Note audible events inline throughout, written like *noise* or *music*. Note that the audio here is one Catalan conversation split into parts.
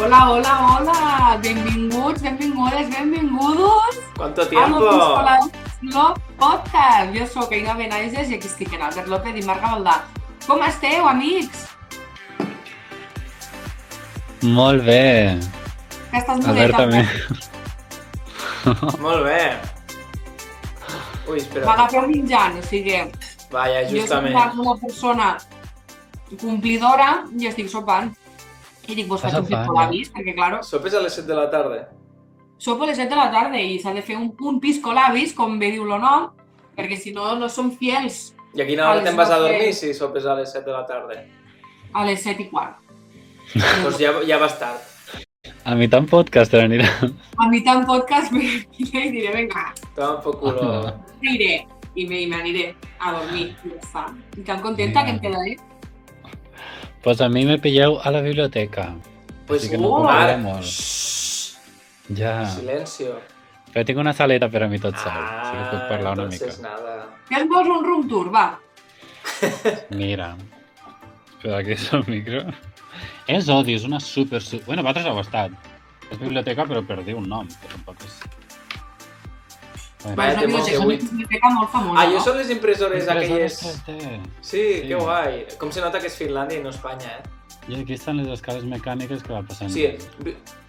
Hola, hola, hola. Benvinguts, benvingudes, benvingudos ¿Cuánto a tiempo? No Podcast. Jo sóc Eina Benaises i aquí estic en Albert López i Marc Gavaldà. Com esteu, amics? Molt bé. Que estàs Albert també. Molt bé. Ui, espera. M'agafeu menjant, o sigui, Vaja, jo soc justament. una persona complidora i estic sopant. I dic, vos Estàs faig un sopant, piscolabis, perquè, claro, Sopes a les 7 de la tarda. sopo a les 7 de la tarda i s'ha de fer un, un piscolabis, com bé diu el nom, perquè si no, no som fiels I a quina A hora te'n vas a dormir si sopes a les 7 de la tarda? a les 7 i quart. Doncs *laughs* ja, ja vas tard. A mi tant podcast anirà. A mi tant podcast me iré i diré, vinga, Toma por culo. iré. I me- i m'aniré a dormir. I ja està. I tan contenta que em quedaré. Pues a mi me pilleu a la biblioteca. Pues, Així que no oh, parlaré Marc, molt. Ja. silencio. Però tinc una saleta per a mi tot sol. Ah, Així que puc parlar una mica. entonces nada. Fes vos un room tour, va. *laughs* Mira. Espera, aquí és el micro. És odi, és una super... su- Bueno, vosaltres heu estat. És biblioteca, però per dir un nom. Però tampoc és... Vaya, és una te biblioteca, moco, una avui. biblioteca molt famosa, Ah, jo no? són les impressores aquelles... Impressores 3D. Sí, Sí. que guai. Com se nota que és Finlàndia i no Espanya, eh? I aquí estan les escales mecàniques que va passant. Sí,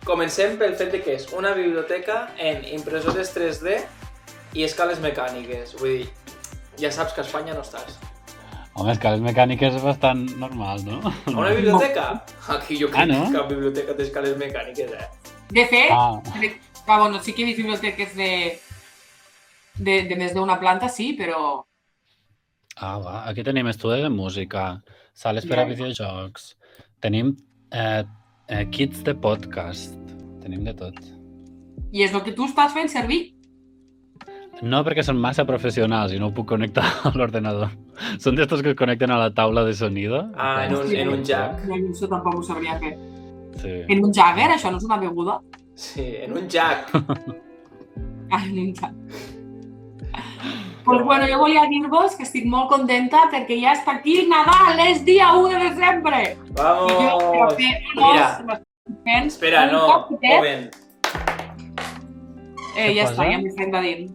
comencem pel fet de que és una biblioteca en impressores 3D i escales mecàniques. Vull dir, ja saps que a Espanya no estàs. Home, escales mecàniques és bastant normal, no? A una biblioteca? *laughs* Aquí jo crec Ah, no? que cap biblioteca té escales mecàniques, eh? De fet, Ah, ah, bueno, sí que he vist biblioteques de, de, de més d'una planta, sí, però... ah, va. Aquí tenim estudi de música, sales per a videojocs, tenim eh, eh, kits de podcast, tenim de tot. I és el que tu estàs fent servir. No perquè són massa professionals i no ho puc connectar *laughs* a l'ordenador. Són d'estos que es connecten a la taula de sonido. Ah, en un, en un jack. Jo això tampoc ho sabria fer. Sí. En un Jagger, això no és una beguda? Sí, en un jack. *laughs* Ah, en un Jagger. Pues bueno, jo volia dir-vos que estic molt contenta perquè ja està aquí el Nadal, és dia 1 de desembre. I jo Vamos! fer Mira. fent Espera, no, moment. Eh, ja està, ja m'he fet de dins.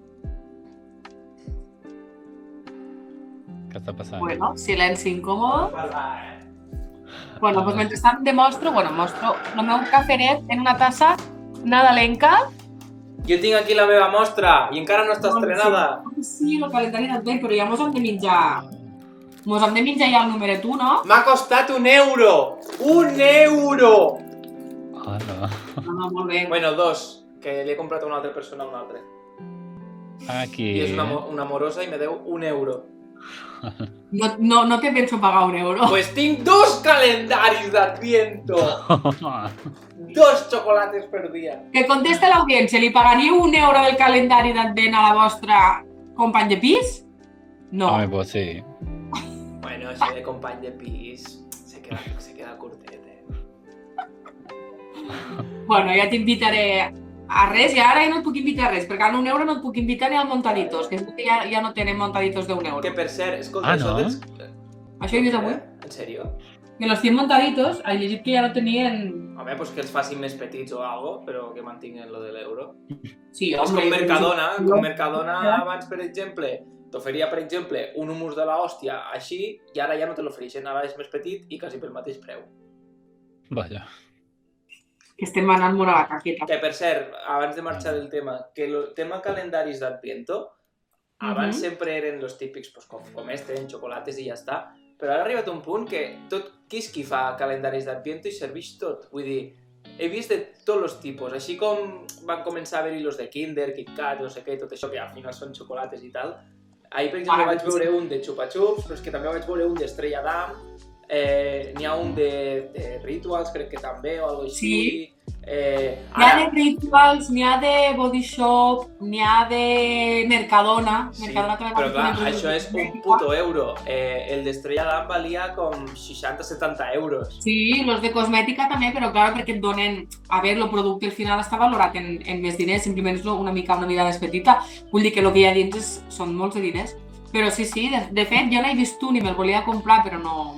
Què està passant? Bueno, silenci incòmode. Parlar, eh? Bueno, doncs mentrestant demostro, bueno, mostro el meu caferet en una tassa nadalenca. Jo tinc aquí la meva mostra i encara no està estrenada. Sí, el calendari d'advent, però ja mos hem de menjar... Mos hem de menjar ja el numeret 1, no? M'ha costat un euro! Un euro! Ah, no. No, no, molt bé. Bueno, dos, que li he comprat a una altra persona a una altra. Aquí. I és una, una amorosa i me deu un euro. No, no, no te penso pagar un euro. Pues tinc dos calendaris d'Adviento! *laughs* Dos xocolates per dia. Que contesta l'audiència, li pagaríeu un euro del calendari d'advent a la vostra company de pis? No. Home, pues sí. *laughs* Bueno, això de company de pis se queda, se queda curtet, eh? Bueno, ja t'invitaré a res i ara ja no et puc invitar a res, perquè amb un euro no et puc invitar ni al Montaditos, que ja, ja no tenen Montaditos d'un euro. Que per cert, escolta, Ah, això no? dels... Això he vist avui. Eh? En sèrio? Que los 100 Montaditos, he llegit que ja no tenien... Home, pues que els facin més petits o algo, però que mantinguin lo de l'euro. Sí, És com Mercadona, no. com Mercadona abans, per exemple, t'oferia, per exemple, un humus de la hòstia així, i ara ja no te l'ofereixen, ara és més petit i quasi pel mateix preu. Vaja. Que estem anant molt a la caqueta. Que, per cert, abans de marxar del tema, que el tema calendaris d'Adviento, abans Mhm. sempre eren los típics, pues, com, com este, en xocolates i ja està, però ara ha arribat un punt que tot qui és qui fa calendaris d'Adviento i serveix tot. Vull dir, he vist de tots els tipus, així com van començar a haver-hi los de Kinder, Kit Kat, no sé què, tot això que al final són xocolates i tal. Ahir, per exemple, Ah, vaig veure un de Chupa Chups, però és que també vaig veure un d'Estrella d'Am, eh, n'hi ha un de, de Rituals, crec que també, o alguna així. Sí. Eh, N'hi ha de Rituals, n'hi ha de Body Shop, n'hi ha de Mercadona. Sí, Mercadona també però clar, això és un puto euro. Eh, el d'Estrella d'Am valia com 60-70 euros. Sí, los de cosmètica també, però clar, perquè et donen... A veure, el producte al final està valorat en, en més diners, simplement és una mica una mica més petita. Vull dir que el que hi ha dins és, són molts de diners. Però sí, sí, de, de fet, jo no he vist un i me'l volia comprar, però no,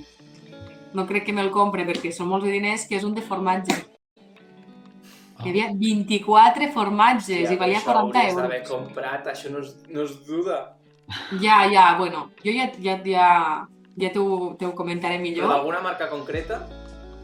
no crec que me'l compre perquè són molts de diners, que és un de formatge. Hi havia 24 formatges Hòstia, i valia això 40 hauries d'haver euros. comprat, això no es, no es duda. Ja, ja, bueno, jo ja, ja, ja, ja t'ho comentaré Però millor. d'alguna marca concreta?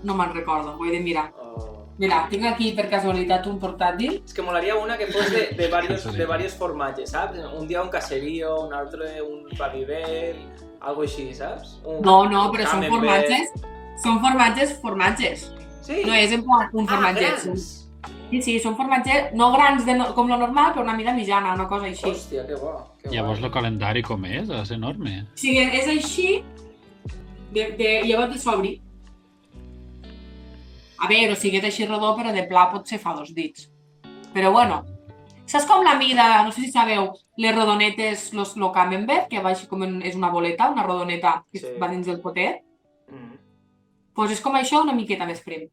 No me'n recordo, ho he de mirar. Oh. Mira, tinc aquí per casualitat un portàtil. És que molaria una que fos de, de, *laughs* varios, de varios formatges, saps? Un dia un caserío, un altre un Babybel, algo així, saps? Un, No, no, però són formatges, són formatges, formatges. Sí? No és en plan un ah, formatget. grans. Sí, sí, són formatges no grans de no, com lo normal, però una mida mitjana, una cosa així. Hòstia, que bo. Que Llavors el calendari com és? És enorme. O sigui, és així, de, de, llavors de s'obri. A veure, o sigui, és així rodó, però de pla potser fa dos dits. Però bueno, saps com la mida, no sé si sabeu, les rodonetes, los, lo camembert, que va així com en, és una boleta, una rodoneta que Sí. va dins del potet? Mm. Doncs és com això, una miqueta més prim,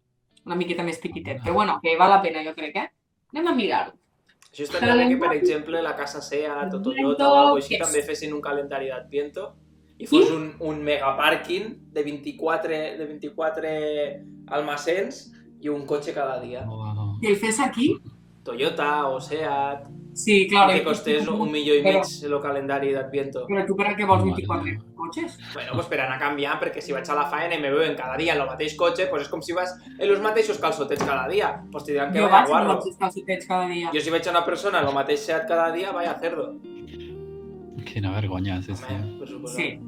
una miqueta més petitet. Però bueno, que val la pena, jo crec, eh? Anem a mirar-ho. Això estaria bé que, per exemple, la casa Seat o Toyota o algo així també fessin un calendari d'Adviento i fos un, un megapàrquing de 24, de 24 almacens i un cotxe cada dia. Wow. Si el fes aquí, Toyota o Seat, sí, clar. i que costés un milió i mig el calendari d'Adviento. Però tu per a què vols Mare 24 meva. cotxes? Bueno, pues per anar canviant, perquè si vaig a la faena i me veuen cada dia en el mateix cotxe, pues és com si vas en els mateixos calçotets cada dia. Pues te diran que jo vaya vaig guarro. cada dia. Jo si veig a una persona en el mateix Seat cada dia, vaya cerdo. Quina vergonya, sí, sí. Home. Sí.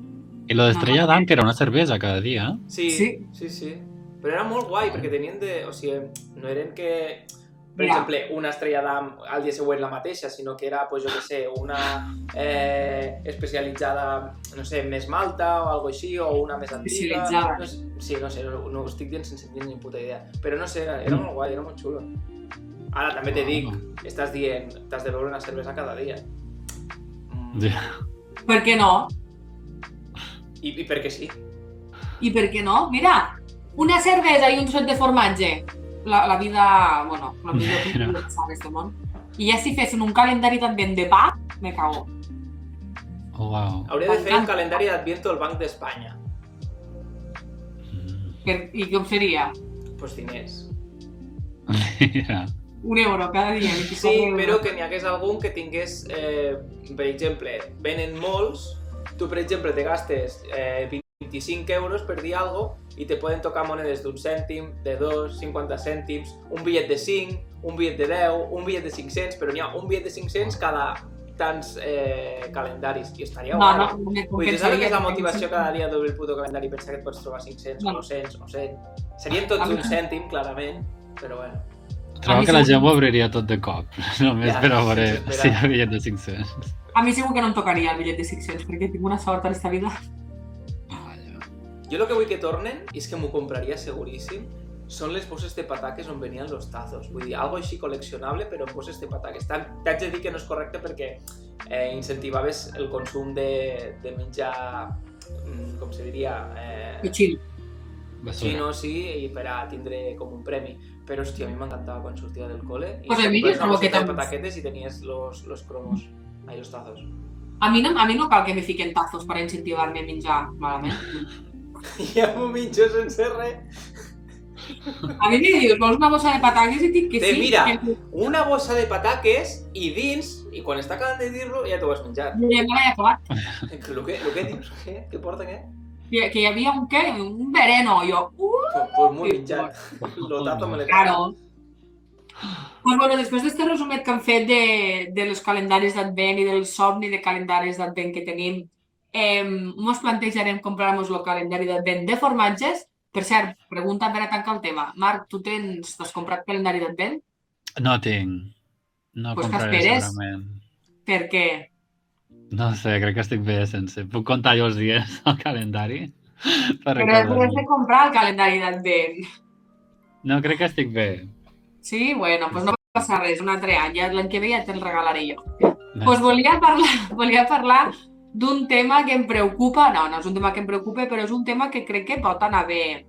I lo d'Estrella d'Am, que era una cervesa cada dia. Sí, Sí. sí, sí. Però era molt guai, perquè tenien de... O sigui, no eren que... Per Ja. exemple, una estrella d'am al dia següent la mateixa, sinó que era, pues, jo què sé, una eh, especialitzada, no sé, més malta o algo així, o una més antiga. Especialitzada. No sé, sí, no sé, no, no ho estic dient sense tenir ni puta idea. Però no sé, era, era molt guai, era molt xulo. Ara, també te dic, estàs dient, t'has de beure una cervesa cada dia. Mm, Ja. Per què no? I, I perquè sí. I per què no? Mira, una cervesa i un trosset de formatge. La, la vida, bueno, la millor s'ha d'aquest món. I ja si fessin un calendari també de pa, me cago. Oh, wow. Hauria de fer un calendari d'Adviento del Banc d'Espanya. Mm. Per, I com seria? Pues diners. Mira. Un euro cada dia, 24 Sí, però que n'hi hagués algun que tingués, eh, per exemple, venen molts, tu per exemple te gastes eh, 25 euros per dir algo i te poden tocar monedes d'un cèntim, de 2, 50 cèntims, un bitllet de 5, un bitllet de 10, un bitllet de 500, però n'hi ha un bitllet de 500 cada tants eh, calendaris i estaria No, guai. no, no Vull dir, saps que és la motivació cada dia d'obrir el puto calendari i pensar que et pots trobar 500 o No. 200 o 100? Serien tots un cèntim, clarament, però bueno. Trobo que la gent ho obriria tot de cop, *laughs* només Ja, per a veure si hi havia de 500. A mi segur que no em tocaria el bitllet de 600, perquè tinc una sort en esta vida. Jo el que vull que tornen, i és que m'ho compraria seguríssim, són les bosses de pataques on venien los tazos. Vull dir, algo així col·leccionable, però bosses de pataques. T'haig de dir que no és correcte perquè eh, incentivaves el consum de, de menjar, mm, com se diria, eh. Basura. xino, sí, i per a tindre com un premi. Però, hòstia, a mi m'encantava quan sortia del col·le i Pues a mi trobo que tam- pataquetes i tenies los, los cromos, ai, los tazos. A mi, no, a mi no cal que me fiquen tazos per incentivar-me a menjar malament. Ja m'ho menjo sense res. A mi me dius, vols una bossa de patates i dic que Te sí. mira. Que, Una bossa de pataques i dins, i quan està acabant de dir-lo, ja t'ho has menjat. que ja me l'he acabat. El que, el que dius, què? Què porta, què? Que, que hi havia un què? Un vereno. Jo, uh, Pues, he menjat. *laughs* Lo tato me l'he claro. Pues bueno, després d'este resumet que han fet de, de los calendaris d'advent i del somni de calendaris d'advent que tenim, eh, mos plantejarem comprar-nos el calendari d'advent de formatges. Per cert, pregunta per a tancar el tema. Marc, tu tens, t'has comprat calendari d'advent? No tinc. No Pues compraré esperes. segurament. Per què? No sé, crec que estic bé sense. Puc comptar jo els dies *laughs* al calendari? Per Però has de comprar el calendari d'advent. No, crec que estic bé. Sí? Bueno, doncs no passa res, un altre any. L'any que ve ja te'l regalaré jo. No. Pues volia parlar, volia parlar d'un tema que em preocupa, no, no és un tema que em preocupa, però és un tema que crec que pot anar bé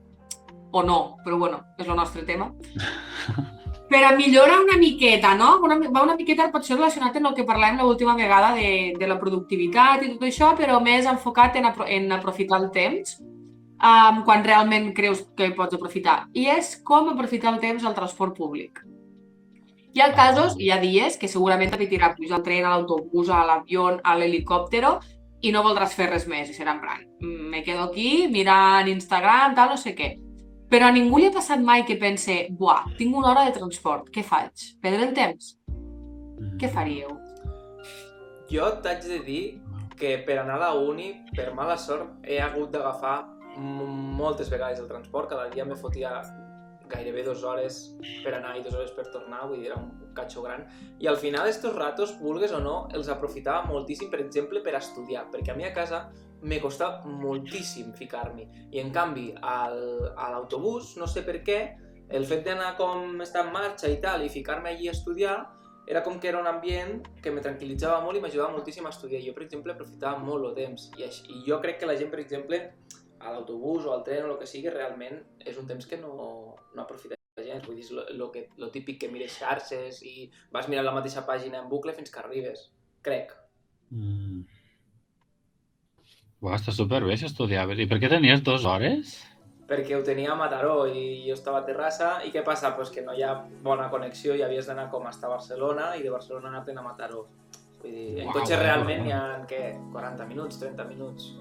o no, però bueno, és el nostre tema. *laughs* Per a millorar una miqueta, no? Una, va una miqueta potser relacionat amb el que parlàvem l'última vegada de, de la productivitat i tot això, però més enfocat en, apro en aprofitar el temps um, quan realment creus que pots aprofitar. I és com aprofitar el temps al transport públic. Hi ha casos, hi ha dies que segurament t'apetirà pujar al tren, a l'autobús, a l'avió, a l'helicòptero i no voldràs fer res més. I serà en plan, "Mm, me quedo aquí mirant Instagram, tal, no sé què. Però a ningú li ha passat mai que pense, buah, tinc una hora de transport, què faig? Perdre el temps? Mm. Què faríeu? Jo t'haig de dir que per anar a la uni, per mala sort, he hagut d'agafar moltes vegades el transport. Cada dia me fotia gairebé dues hores per anar i dues hores per tornar, vull dir, era un catxo gran. I al final, estos ratos, vulgues o no, els aprofitava moltíssim, per exemple, per estudiar, perquè a mi a casa me costava moltíssim ficar-m'hi. I en canvi, al, a l'autobús, no sé per què, el fet d'anar com estar en marxa i tal, i ficar-me allí a estudiar, era com que era un ambient que me tranquil·litzava molt i m'ajudava moltíssim a estudiar. Jo, per exemple, aprofitava molt el temps. I, així, I jo crec que la gent, per exemple, a l'autobús o al tren o el que sigui, realment és un temps que no, no aprofita gens. Vull dir, és lo, lo, que, lo típic que mires xarxes i vas mirant la mateixa pàgina en bucle fins que arribes. Crec. Mm. Uau, està superbé si estudiaves. I per què tenies dues hores? Perquè ho tenia a Mataró i jo estava a Terrassa i què passa? Pues que no hi ha bona connexió i havies d'anar com hasta Barcelona i de Barcelona anar-te'n a Mataró. Vull dir, en Uau, cotxe realment uau. hi ha, què, 40 minuts, 30 minuts.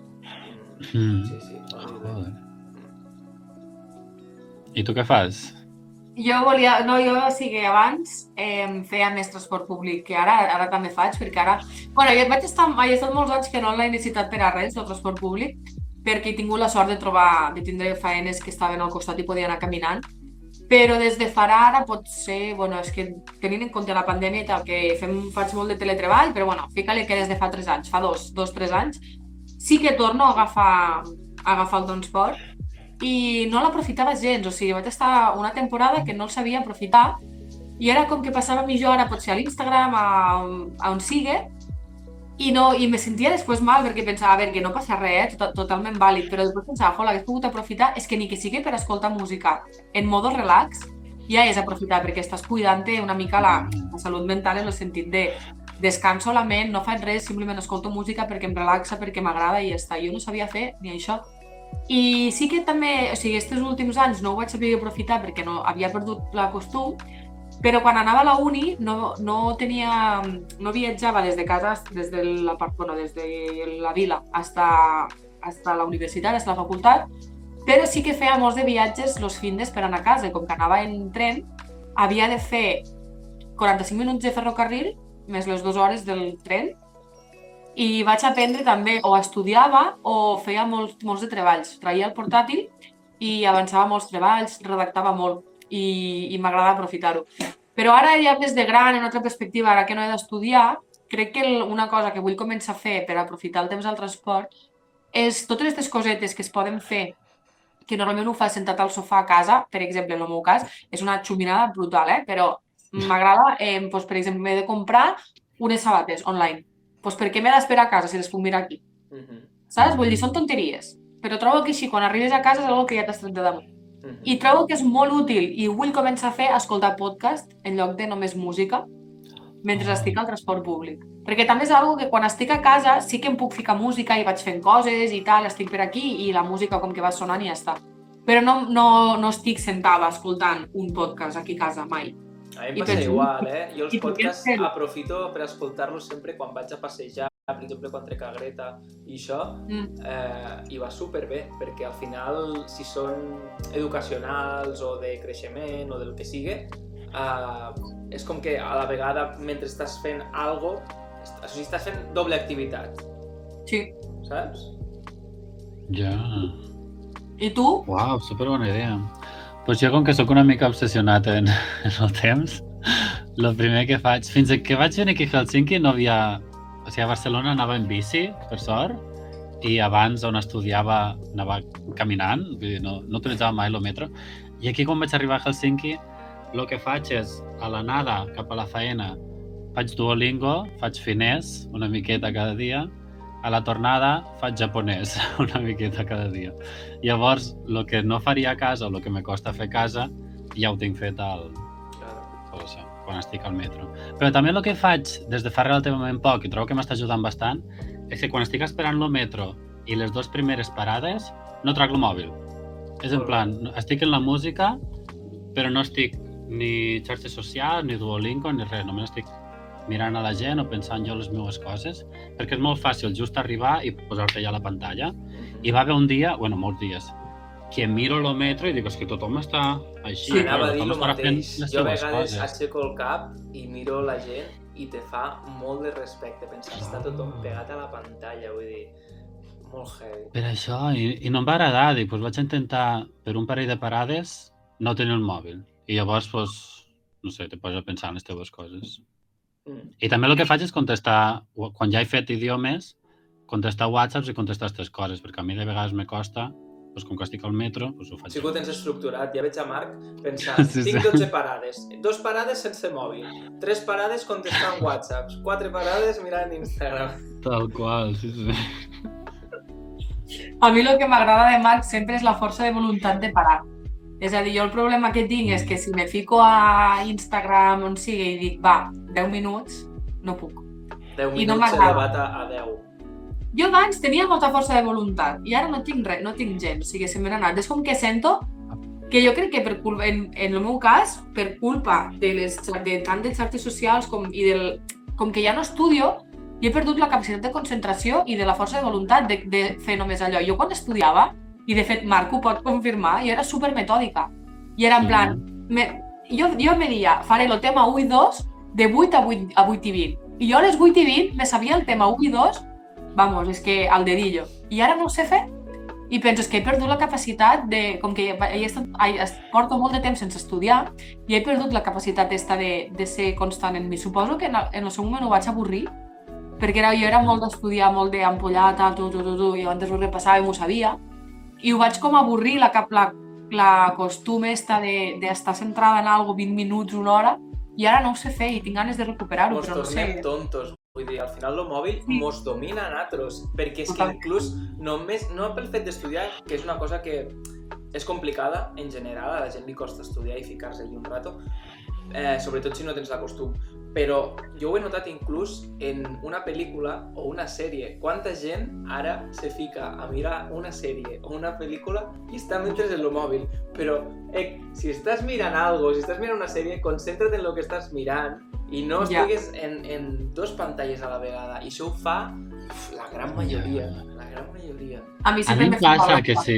Mm. Sí, sí. Joder. I tu què fas? Jo volia, no, jo sí que abans eh, feia més transport públic que ara, ara també faig, perquè ara... Bueno, jo vaig estar, he estat molts anys que no l'he necessitat per a res, el transport públic, perquè he tingut la sort de trobar, de tindre faenes que estaven al costat i podia anar caminant, però des de farà ara pot ser, bueno, és que tenint en compte la pandèmia i tal, que fem, faig molt de teletreball, però bueno, fica-li que des de fa 3 anys, fa dos, dos, tres anys, sí que torno a agafar, a agafar el transport i no l'aprofitava gens, o sigui, vaig estar una temporada que no el sabia aprofitar i era com que passava mitja hora potser a l'Instagram, a, a on sigui, i, no, i me sentia després mal perquè pensava, a veure, que no passa res, eh, tot, totalment vàlid, però després pensava, jo l'hagués pogut aprofitar, és que ni que sigui per escoltar música en modo relax, ja és aprofitar perquè estàs cuidant-te una mica la, la salut mental en el sentit de descanso la ment, no faig res, simplement escolto música perquè em relaxa, perquè m'agrada i ja està. Jo no sabia fer ni això. I sí que també, o sigui, aquests últims anys no ho vaig saber aprofitar perquè no havia perdut la costum, però quan anava a la uni no, no tenia, no viatjava des de casa, des de la, bueno, des de la vila hasta, hasta la universitat, hasta la facultat, però sí que feia molts de viatges los findes per anar a casa, com que anava en tren, havia de fer 45 minuts de ferrocarril més les dues hores del tren i vaig aprendre també, o estudiava o feia molts, molts de treballs. Traia el portàtil i avançava molts treballs, redactava molt i, i m'agrada aprofitar-ho. Però ara ja des de gran, en altra perspectiva, ara que no he d'estudiar, crec que una cosa que vull començar a fer per aprofitar el temps al transport és totes aquestes cosetes que es poden fer que normalment ho fa sentat al sofà a casa, per exemple, en el meu cas, és una xuminada brutal, eh? però m'agrada, eh, doncs, per exemple, m'he de comprar unes sabates online. Doncs per què m'he d'esperar a casa si les puc mirar aquí? Mhm, Saps? Vull dir, són tonteries. Però trobo que així, quan arribes a casa, és una que ja t'has tret de damunt. mhm. I trobo que és molt útil i vull començar a fer escoltar podcast en lloc de només música mentre Ah. estic al transport públic. Perquè també és algo que quan estic a casa sí que em puc ficar música i vaig fent coses i tal, estic per aquí i la música com que va sonant i ja està. Però no, no, no estic sentada escoltant un podcast aquí a casa, mai. A mi em passa igual, eh? Jo els podcasts aprofito per escoltar-los sempre quan vaig a passejar, per exemple, quan trec a Greta i això, Mm. eh, i va superbé, perquè al final, si són educacionals o de creixement o del que sigui, eh, és com que a la vegada, mentre estàs fent algo, o sigui, estàs fent doble activitat, Sí. saps? Ja. I tu? Uau, superbona idea. Pues jo, com que sóc una mica obsessionat en, *laughs* en el temps, el primer que faig... Fins que vaig venir aquí a Helsinki no havia... O sigui, a Barcelona anava en bici, per sort, i abans on estudiava anava caminant, vull dir, no, no utilitzava mai el metro. I aquí quan vaig arribar a Helsinki, el que faig és, a l'anada cap a la feina, faig Duolingo, faig finès una miqueta cada dia, a la tornada faig japonès *laughs* una miqueta cada dia. Llavors, el que no faria a casa o el que me costa fer a casa, ja ho tinc fet al, això, quan estic al metro. Però també el que faig des de fa relativament poc, i trobo que m'està ajudant bastant, és que quan estic esperant el metro i les dues primeres parades, no trac el mòbil. És en plan, estic en la música, però no estic ni xarxes socials, ni Duolingo, ni res. Només estic mirant a la gent o pensant jo les meves coses, perquè és molt fàcil just arribar i posar-te ja a la pantalla. I va haver un dia, bueno, molts dies, que miro el metro i dic, és que tothom està així, Sí, anava a dir el fent mateix. les Jo a vegades coses. aixeco el cap i miro la gent i te fa molt de respecte pensar, està tothom pegat a la pantalla, vull dir, molt heavy. Per això, i, i no em va agradar, dic, doncs vaig intentar per un parell de parades no tenir el mòbil. I llavors, doncs, no sé, te poses a pensar en les teves coses. I també el que faig és contestar, quan ja he fet idiomes, contestar whatsapps i contestar aquestes coses, perquè a mi de vegades me costa, doncs com que estic al metro, doncs ho faig. Sí que ho tens estructurat, ja veig a Marc pensant, *laughs* Sí, tinc sí. 12 parades, dos parades sense mòbil, tres parades contestant whatsapps, quatre parades mirant Instagram. Tal qual, sí, sí. A mi el que m'agrada de Marc sempre és la força de voluntat de parar. És a dir, jo el problema que tinc és que si me fico a Instagram on sigui i dic, va, 10 minuts, no puc. 10 I no minuts m'agrada. elevat a, a 10. Jo abans tenia molta força de voluntat i ara no tinc res, no tinc gens, o sigui, se n'ha anat. És com que sento que jo crec que per culpa, en, en el meu cas, per culpa de, les, de tant de xarxes socials com, i del, com que ja no estudio, i he perdut la capacitat de concentració i de la força de voluntat de, de fer només allò. Jo quan estudiava, i de fet Marc ho pot confirmar, jo era super metòdica. I era en plan, me, jo, jo me dia, faré el tema 1 i 2 de 8 a 8, a 8 i 20. I jo a les 8 i 20 me sabia el tema 1 i 2, vamos, és que al dedillo. I ara no ho sé fer. I penso és que he perdut la capacitat de, com que he estat, he, porto molt de temps sense estudiar, i he perdut la capacitat esta de, de ser constant en mi. Suposo que en el, en el seu moment ho vaig avorrir, perquè era, jo era molt d'estudiar, molt d'ampollar, tal, tu, tu, tu, tu, i jo antes ho repassava i m'ho sabia, i ho vaig com avorrir, la, la, la costum esta de- d'estar de, centrada en algo 20 minuts, una hora, i ara no ho sé fer i tinc ganes de recuperar-ho, però no sé. tontos. Vull dir, al final el mòbil Sí. mos domina a nosaltres, perquè és que inclús només, no pel fet d'estudiar, que és una cosa que és complicada en general, a la gent li costa estudiar i ficar-se allí un rato, eh, sobretot si no tens la costum. Però jo ho he notat inclús en una pel·lícula o una sèrie. Quanta gent ara se fica a mirar una sèrie o una pel·lícula i està mentre en el mòbil. Però, eh, si estàs mirant algo, si estàs mirant una sèrie, concentra't en el que estàs mirant i no estigues en, en dos pantalles a la vegada. I això ho fa uf, la gran majoria. La gran majoria. A mi A mi me em passa que si,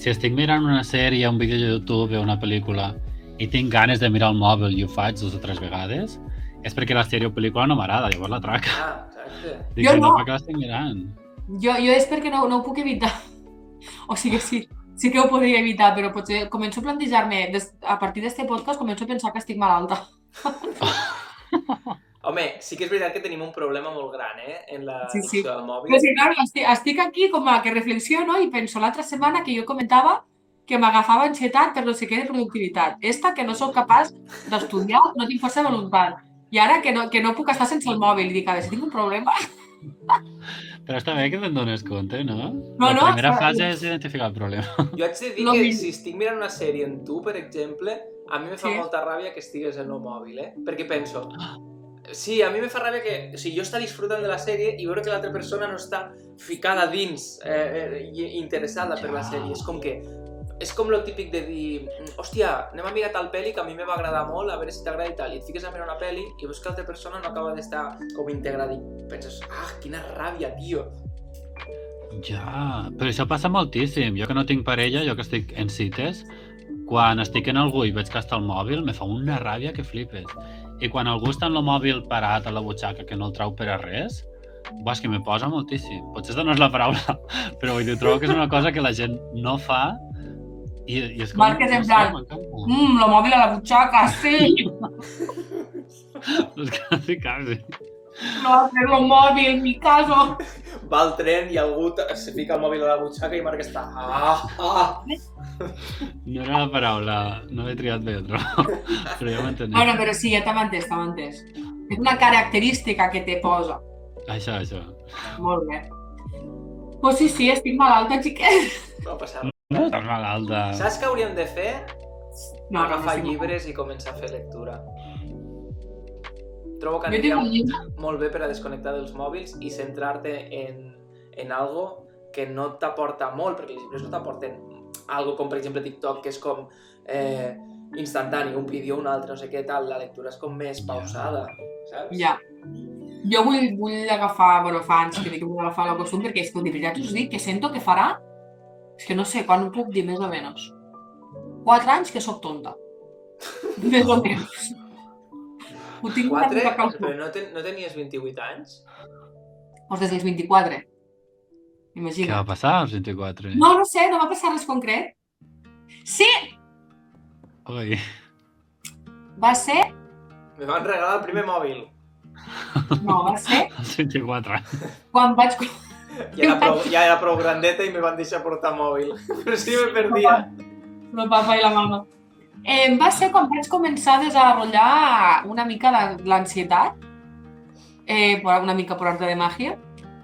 si estic mirant una sèrie, un vídeo de YouTube o una pel·lícula i tinc ganes de mirar el mòbil i ho faig dues o tres vegades, és perquè la sèrie o pel·lícula no m'agrada, llavors la traca. Ah, exacte. *laughs* Dic, Jo no, no. què l'estic mirant? Jo, jo és perquè no, no ho puc evitar. *laughs* O sigui, sí, sí que ho podria evitar, però potser començo a plantejar-me, des- a partir d'este podcast, començo a pensar que estic malalta. *laughs* Home, sí que és veritat que tenim un problema molt gran, eh? En la Sí, sí. al mòbil. Però sí, clar, estic, estic aquí com a que reflexiono i penso l'altra setmana que jo comentava que m'agafava ansietat per no sé què de productivitat. Esta que no sóc capaç d'estudiar, no tinc força de voluntat. I ara que no, que no puc estar sense el mòbil. I dic, a veure, si tinc un problema... *laughs* Però està bé que te'n dones compte, no? No, la no, primera està- fase és identificar el problema. *laughs* Jo haig de dir No, que mi- si estic mirant una sèrie en tu, per exemple, a mi me fa Sí. molta ràbia que estigues en el mòbil, eh? Perquè penso... *gasps* Sí, a mi me fa ràbia que o sigui, jo està disfrutant de la sèrie i veure que l'altra persona no està ficada dins eh, eh, interessada per la Ja. sèrie. És com que... És com lo típic de dir, hòstia, anem a mirar tal pel·li que a mi me va agradar molt, a veure si t'agrada i tal, i et fiques a mirar una pel·li i veus que l'altra persona no acaba d'estar com integrada i penses, ah, quina ràbia, tio. Ja, però això passa moltíssim. Jo que no tinc parella, jo que estic en cites, quan estic en algú i veig que està al mòbil, me fa una ràbia que flipes. I quan algú està en el mòbil parat a la butxaca que no el trau per a res, és que me posa moltíssim. Potser no és la paraula, *laughs* però vull dir, trobo que és una cosa que la gent no fa i, i és com... Marc és en plan. Mmm, lo mòbil a la butxaca, sí! *laughs* És quasi, quasi. No hacer lo mòbil, mi caso. Va al tren i algú se fica el mòbil a la butxaca i Marc està... Ah, ah. No era la paraula, no l'he triat bé, però, *laughs* però ja m'enteneu. Bueno, però sí, ja t'hem entès, t'hem entès. És una característica que te posa. Això, això. Molt bé. Pues sí, sí, estic malalta, xiquet. No passa No estàs malalta. Saps què hauríem de fer? No, Agafar no, sí, llibres i començar a fer lectura. Trobo que aniria molt bé per a desconnectar dels mòbils i centrar-te en, en algo que no t'aporta molt, perquè els llibres no t'aporten algo com, per exemple, TikTok, que és com... Eh, instantani, un vídeo, un altre, no sé què tal, la lectura és com més pausada, saps? Ja. Jo vull, vull agafar, bueno, fa anys que dic que vull agafar la costum perquè és que de veritat us dic que sento que farà, és que no sé, quan ho puc dir més o menys. Quatre anys que sóc tonta. *laughs* Més o menys. Ho tinc Quatre, però no, ten, no tenies 28 anys? Doncs des dels 24. Què Imagina. va passar als 24? No, no sé, no va passar res concret. Sí, Ui, va ser... Me van regalar el primer mòbil. No, va ser als 24. quan vaig... Ja era, prou, ja era prou grandeta i me van deixar portar mòbil. *laughs* Però sí me perdia. El papa i la mama. Eh, va ser quan vaig començar a desenvolupar una mica l'ansietat, eh, una mica per arte de màgia,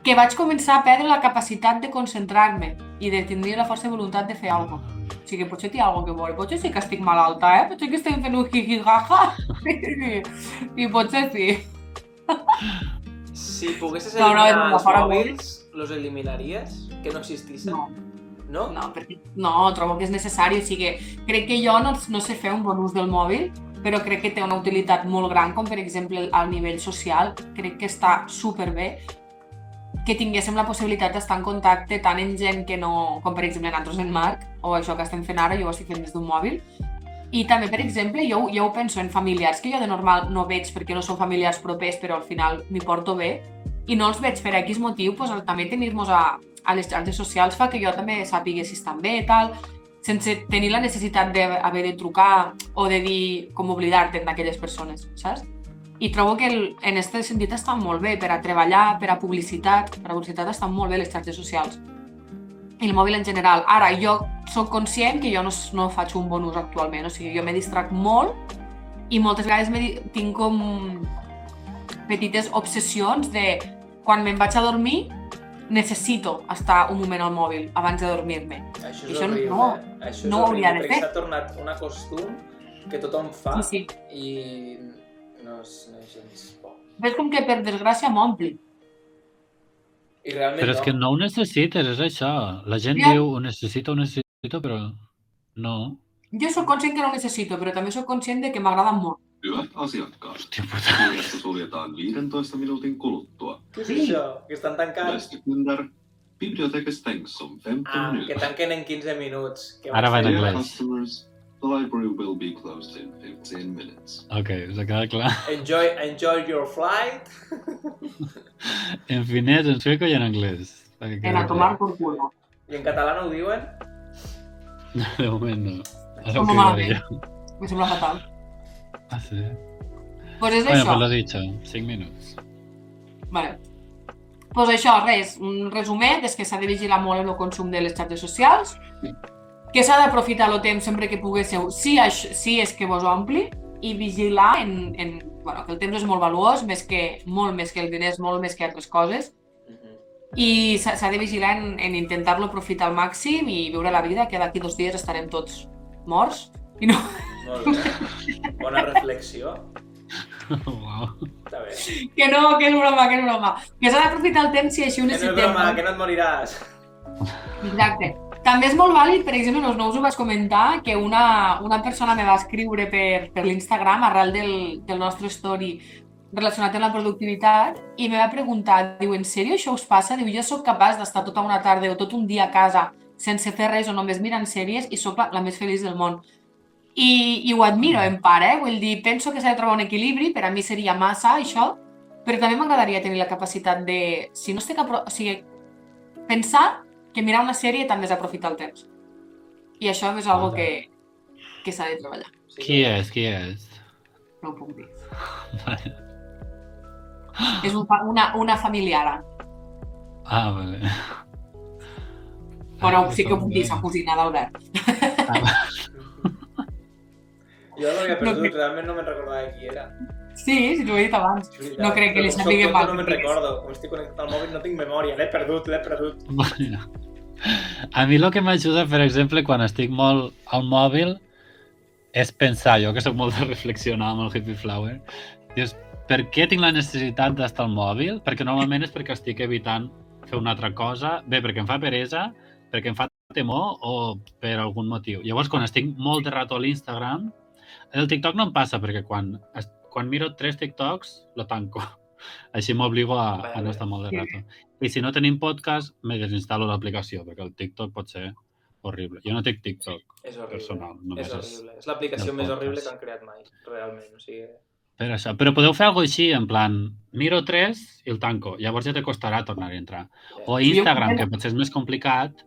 que vaig començar a perdre la capacitat de concentrar-me i de tenir la força de voluntat de fer alguna cosa. O sigui, potser hi ha alguna que veure, potser sí que estic malalta, eh? Potser que estem fent un jiji-jaja i, *laughs* i potser sí. Si poguessis No, no, eliminar és els mòbils, los eliminaries? Que no existissin? No. No? No, perquè no, trobo que és necessari. O sigui, crec que jo no, no sé fer un bon ús del mòbil, però crec que té una utilitat molt gran, com per exemple al nivell social. Crec que està superbé que tinguéssim la possibilitat d'estar en contacte tant amb gent que no, com per exemple nosaltres en Marc, o això que estem fent ara, jo ho estic fent des d'un mòbil, i també, per exemple, jo, jo ho penso en familiars que jo de normal no veig perquè no són familiars propers, però al final m'hi porto bé, i no els veig per X motiu, doncs, també tenir-nos a, a les xarxes socials fa que jo també sàpiga si estan bé tal, sense tenir la necessitat d'haver de trucar o de dir com oblidar-te d'aquelles persones, saps? I trobo que el, en aquest sentit estan molt bé per a treballar, per a publicitat, per a publicitat estan molt bé les xarxes socials. I el mòbil en general. Ara, jo sóc conscient que jo no, no faig un bon ús actualment, o sigui, jo me distrac molt i moltes vegades me, tinc com petites obsessions de quan me'n vaig a dormir necessito estar un moment al mòbil abans de dormir-me. Això és això horrible. no- eh? Això és no ho hauria horrible, de fer. s'ha tornat una costum que tothom fa Sí, sí. i no és, no és gens bo. Ves com que per desgràcia m'ompli. I realment Però és que no ho necessites, és això. La gent Ja. diu ho necessito, ho necessito, però no. Jo sóc conscient que no ho necessito, però també sóc conscient de que m'agrada molt. Hyvät asiakkaat, Hòstia puta. kirjasto suljetaan 15 minuutin kuluttua. Això? Que estan tancant? Väestökunder, biblioteken stängs om 15 Ah, que minuter. tanquen en 15 minuts. Que Ara va en anglès. Customers, the library will be closed in 15 minutes. Ok, us ha quedat clar. Enjoy, enjoy your flight. *laughs* En finès, en sueco i en anglès. Perquè En a tomar por culo. I en català no ho diuen? clar. *laughs* De moment no. Ara ho Com malament. jo. Me sembla fatal. Ah, sí? Pues és Bueno, això. pues lo dicho, 5 minuts. Vale. Pues això, res, un resumet és que s'ha de vigilar molt el consum de les xarxes socials, que s'ha d'aprofitar el temps sempre que poguéssiu, si, això, si és que vos ompli, i vigilar en, en, bueno, que el temps és molt valuós, més que, molt més que els diners, molt més que altres coses, i s'ha de vigilar en, en intentar-lo aprofitar al màxim i viure la vida, que d'aquí dos dies estarem tots morts. I no, Molt bé. Bona reflexió. Uau. Està bé. que no, que és broma, que és broma. Que s'ha d'aprofitar el temps si així ho Que no és necessitem. broma, no? que no et moriràs. Exacte. També és molt vàlid, per exemple, no, us ho vaig comentar, que una, una persona me va escriure per, per l'Instagram arrel del, del nostre story relacionat amb la productivitat i me va preguntar, diu, en sèrio això us passa? Diu, jo sóc capaç d'estar tota una tarda o tot un dia a casa sense fer res o només mirant sèries i sóc la, la més feliç del món. I, I ho admiro, en part, eh? Vull dir, penso que s'ha de trobar un equilibri, per a mi seria massa això, però també m'agradaria tenir la capacitat de, si no estic... Apro o sigui, pensar que mirar una sèrie també és aprofitar el temps. I això és algo que, que s'ha de treballar. Sí. Qui és? Qui és? No ho puc dir. Vale. És un, una, una familiara. Ah, vale. Però sí que ho puc dir, sa cosina d'Albert. Jo l'havia No perdut, crec- realment no me'n recordava qui era. Sí, sí, t'ho he dit abans. Veritat. No crec que li sàpiga mal. No me'n recordo. Com estic connectat al mòbil no tinc memòria. L'he perdut, l'he perdut. Bueno. A mi el que m'ajuda, per exemple, quan estic molt al mòbil, és pensar, jo que sóc molt de reflexionar amb el Hippie Flower, dius, per què tinc la necessitat d'estar al mòbil? Perquè normalment és perquè estic evitant fer una altra cosa, bé, perquè em fa peresa, perquè em fa temor o per algun motiu. Llavors, quan estic molt de rato a l'Instagram, El TikTok no em passa perquè quan, quan miro tres TikToks, lo tanco. *laughs* Així m'obligo a, a no estar molt de rato. I si no tenim podcast, me desinstal·lo l'aplicació, perquè el TikTok pot ser horrible. Jo no tinc TikTok És horrible. personal, només és és, horrible. És l'aplicació més podcast. horrible que han creat mai, realment. O sigui, per això. Però podeu fer alguna així, en plan, miro tres i el tanco. Llavors ja te costarà tornar a entrar. O Sí, Instagram, que potser és més complicat,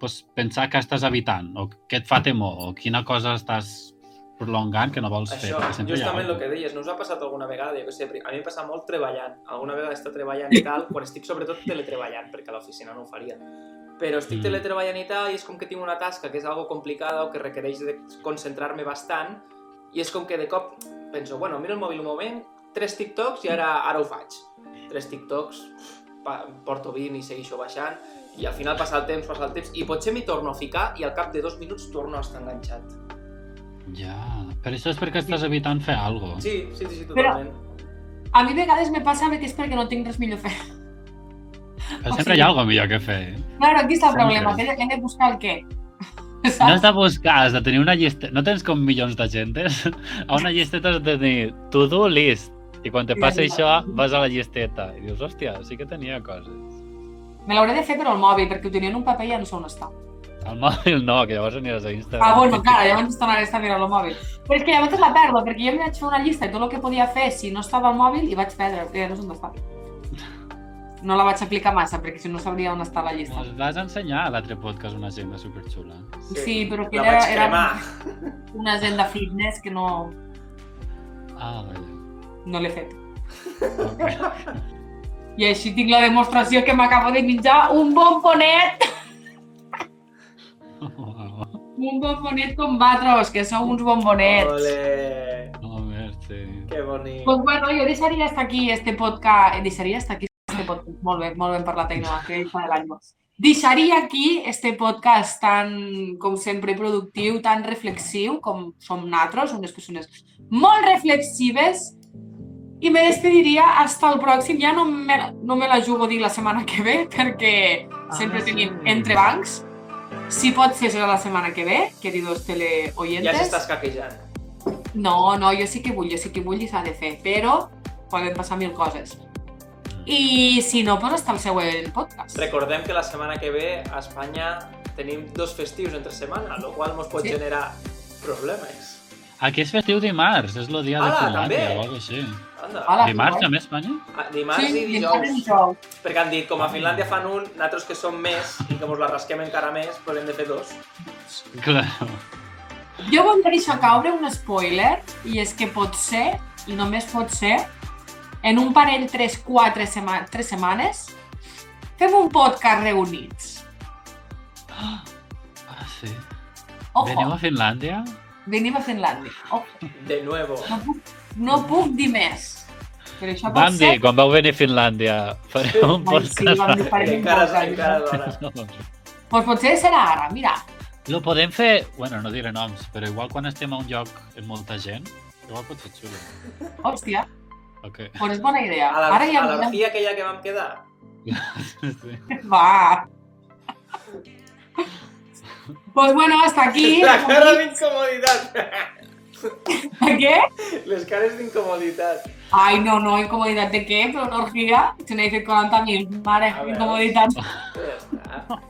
doncs pensar que estàs evitant, o què et fa temor, o quina cosa estàs prolongant que no vols fer. Això, perquè sempre hi ha justament el que deies, no us ha passat alguna vegada? Jo què sé, a mi em passa molt treballant. Alguna vegada està treballant i tal, quan estic sobretot teletreballant, perquè a l'oficina no ho faria. Però estic Mm. teletreballant i tal, i és com que tinc una tasca que és algo complicada o que requereix de concentrar-me bastant, i és com que de cop penso, bueno, miro el mòbil un moment, tres TikToks i ara, ara ho faig. Tres TikToks, porto 20 i segueixo baixant, i al final passa el temps, passa el temps, i potser m'hi torno a ficar i al cap de dos minuts torno a estar enganxat. Ja, però això és perquè estàs evitant fer alguna cosa. Sí, sí, sí, sí Però- totalment. A mi a vegades me passa que és perquè no tinc res millor a fer. Però o sempre sigui- hi ha alguna millor que fer. Claro, aquí està el Sempre. problema, que he de, buscar el què. No Saps? has de buscar, has de tenir una llista... No tens com milions de gentes? A una llisteta has de tenir to-do list. I quan te passa ja. això, vas a la llisteta i dius, hòstia, sí que tenia coses. Me l'hauré de fer per al mòbil, perquè ho tenia en un paper i ja no sé on està. Al mòbil no, que llavors aniràs a Instagram. Ah, bueno, encara, llavors tornaré a mirant el mòbil. Però és que llavors la perdo, perquè jo em vaig fer una llista de tot el que podia fer si no estava al mòbil i vaig perdre, que ja no sé on està. No la vaig aplicar massa, perquè si no sabria on està la llista. Ens vas ensenyar a l'altre podcast una agenda superxula. Sí, però que era- era-. Una agenda fitness que no, Ah, vale. no l'he fet. Okay. I així tinc la demostració que m'acabo de menjar un bombonet, un bombonet con batros, que sou uns bombonets. Ole, No, merci. que bonic. Pues bueno, jo deixaria hasta aquí este podcast, eh, deixaria hasta aquí este podcast, molt bé, molt ben parlat, Ainhoa, que ell fa de l'any. Deixaria aquí este podcast tan, com sempre, productiu, tan reflexiu, com som nosaltres, unes persones molt reflexives, i me despediria hasta el pròxim. Ja no me, no me la jugo a dir la setmana que ve, perquè sempre Ah, tenim sí. entrebancs. Si pot ser, serà la setmana que ve, queridos teleoyentes. Ja s'està escaquejant. No, no, jo sí que vull, jo sí que vull i s'ha de fer, però poden passar mil coses. I si no, doncs hasta el següent podcast. Recordem que la setmana que ve a Espanya tenim dos festius entre setmana, el qual ens pot Sí. generar problemes. Aquí és festiu dimarts, és el dia de Ala, Finlàndia també. o alguna cosa així. Anda. Hola, Dimarts també a Espanya? Ah, Dimarts sí, i dimarts i dijous. dijous. Perquè han dit, com a Finlàndia fan un, nosaltres que som més i que mos la rasquem encara més, doncs hem de fer dos. Claro. Jo volia deixar caure un spoiler, i és que pot ser, i només pot ser, en un parell, 3-4 sema 3 setmanes, fem un podcast reunits. Ah, sí. Ojo, Veniu a Finlàndia? Venim a Finlàndia. Ojo, De nuevo. no puc, no puc dir més. Però això pot Vam ser... dir, quan vau venir a Finlàndia, farem un Ai, sí, vam dir, podcast. farem encara, podcast. encara d'hora. Doncs *laughs* potser serà ara, mira. Lo podem fer, bueno, no diré noms, però igual quan estem a un lloc amb molta gent, igual pot ser xulo. Hòstia, Ok. doncs és bona idea. A la- Ara ja a l'orgia aquella que vam quedar. *laughs* Sí. Va. *laughs* Pues bueno, hasta aquí. *laughs* La cara d'incomoditat. ¿Qué? Les cares d'incomoditat. Ay, no, no, incomodidad de qué, pero una orgía. Se me dice 40.000, vale, A ver. incomodidad. Ja està.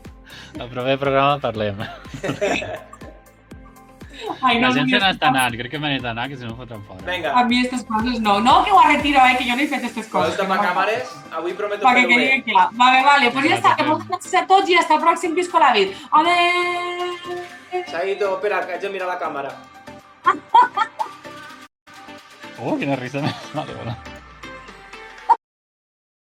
Al proper programa parlem. *laughs* Ay, La no, gent no, se jo- n'està anant, crec que me n'he d'anar, que si no em fotran fora. A Vinga, mí estas cosas no. No, que ho retiro, eh, que yo no he fet estas cosas. escolta'm a càmeres, avui prometo que fer-ho bé. clar. Vale, vale, pues Ja t'ho Que moltes gràcies a tots i hasta el pròxim Visco la Vid. Adéu! Chaito, espera, que haig de mirar la càmera. *laughs* Oh, quina risa més. Vale, bueno.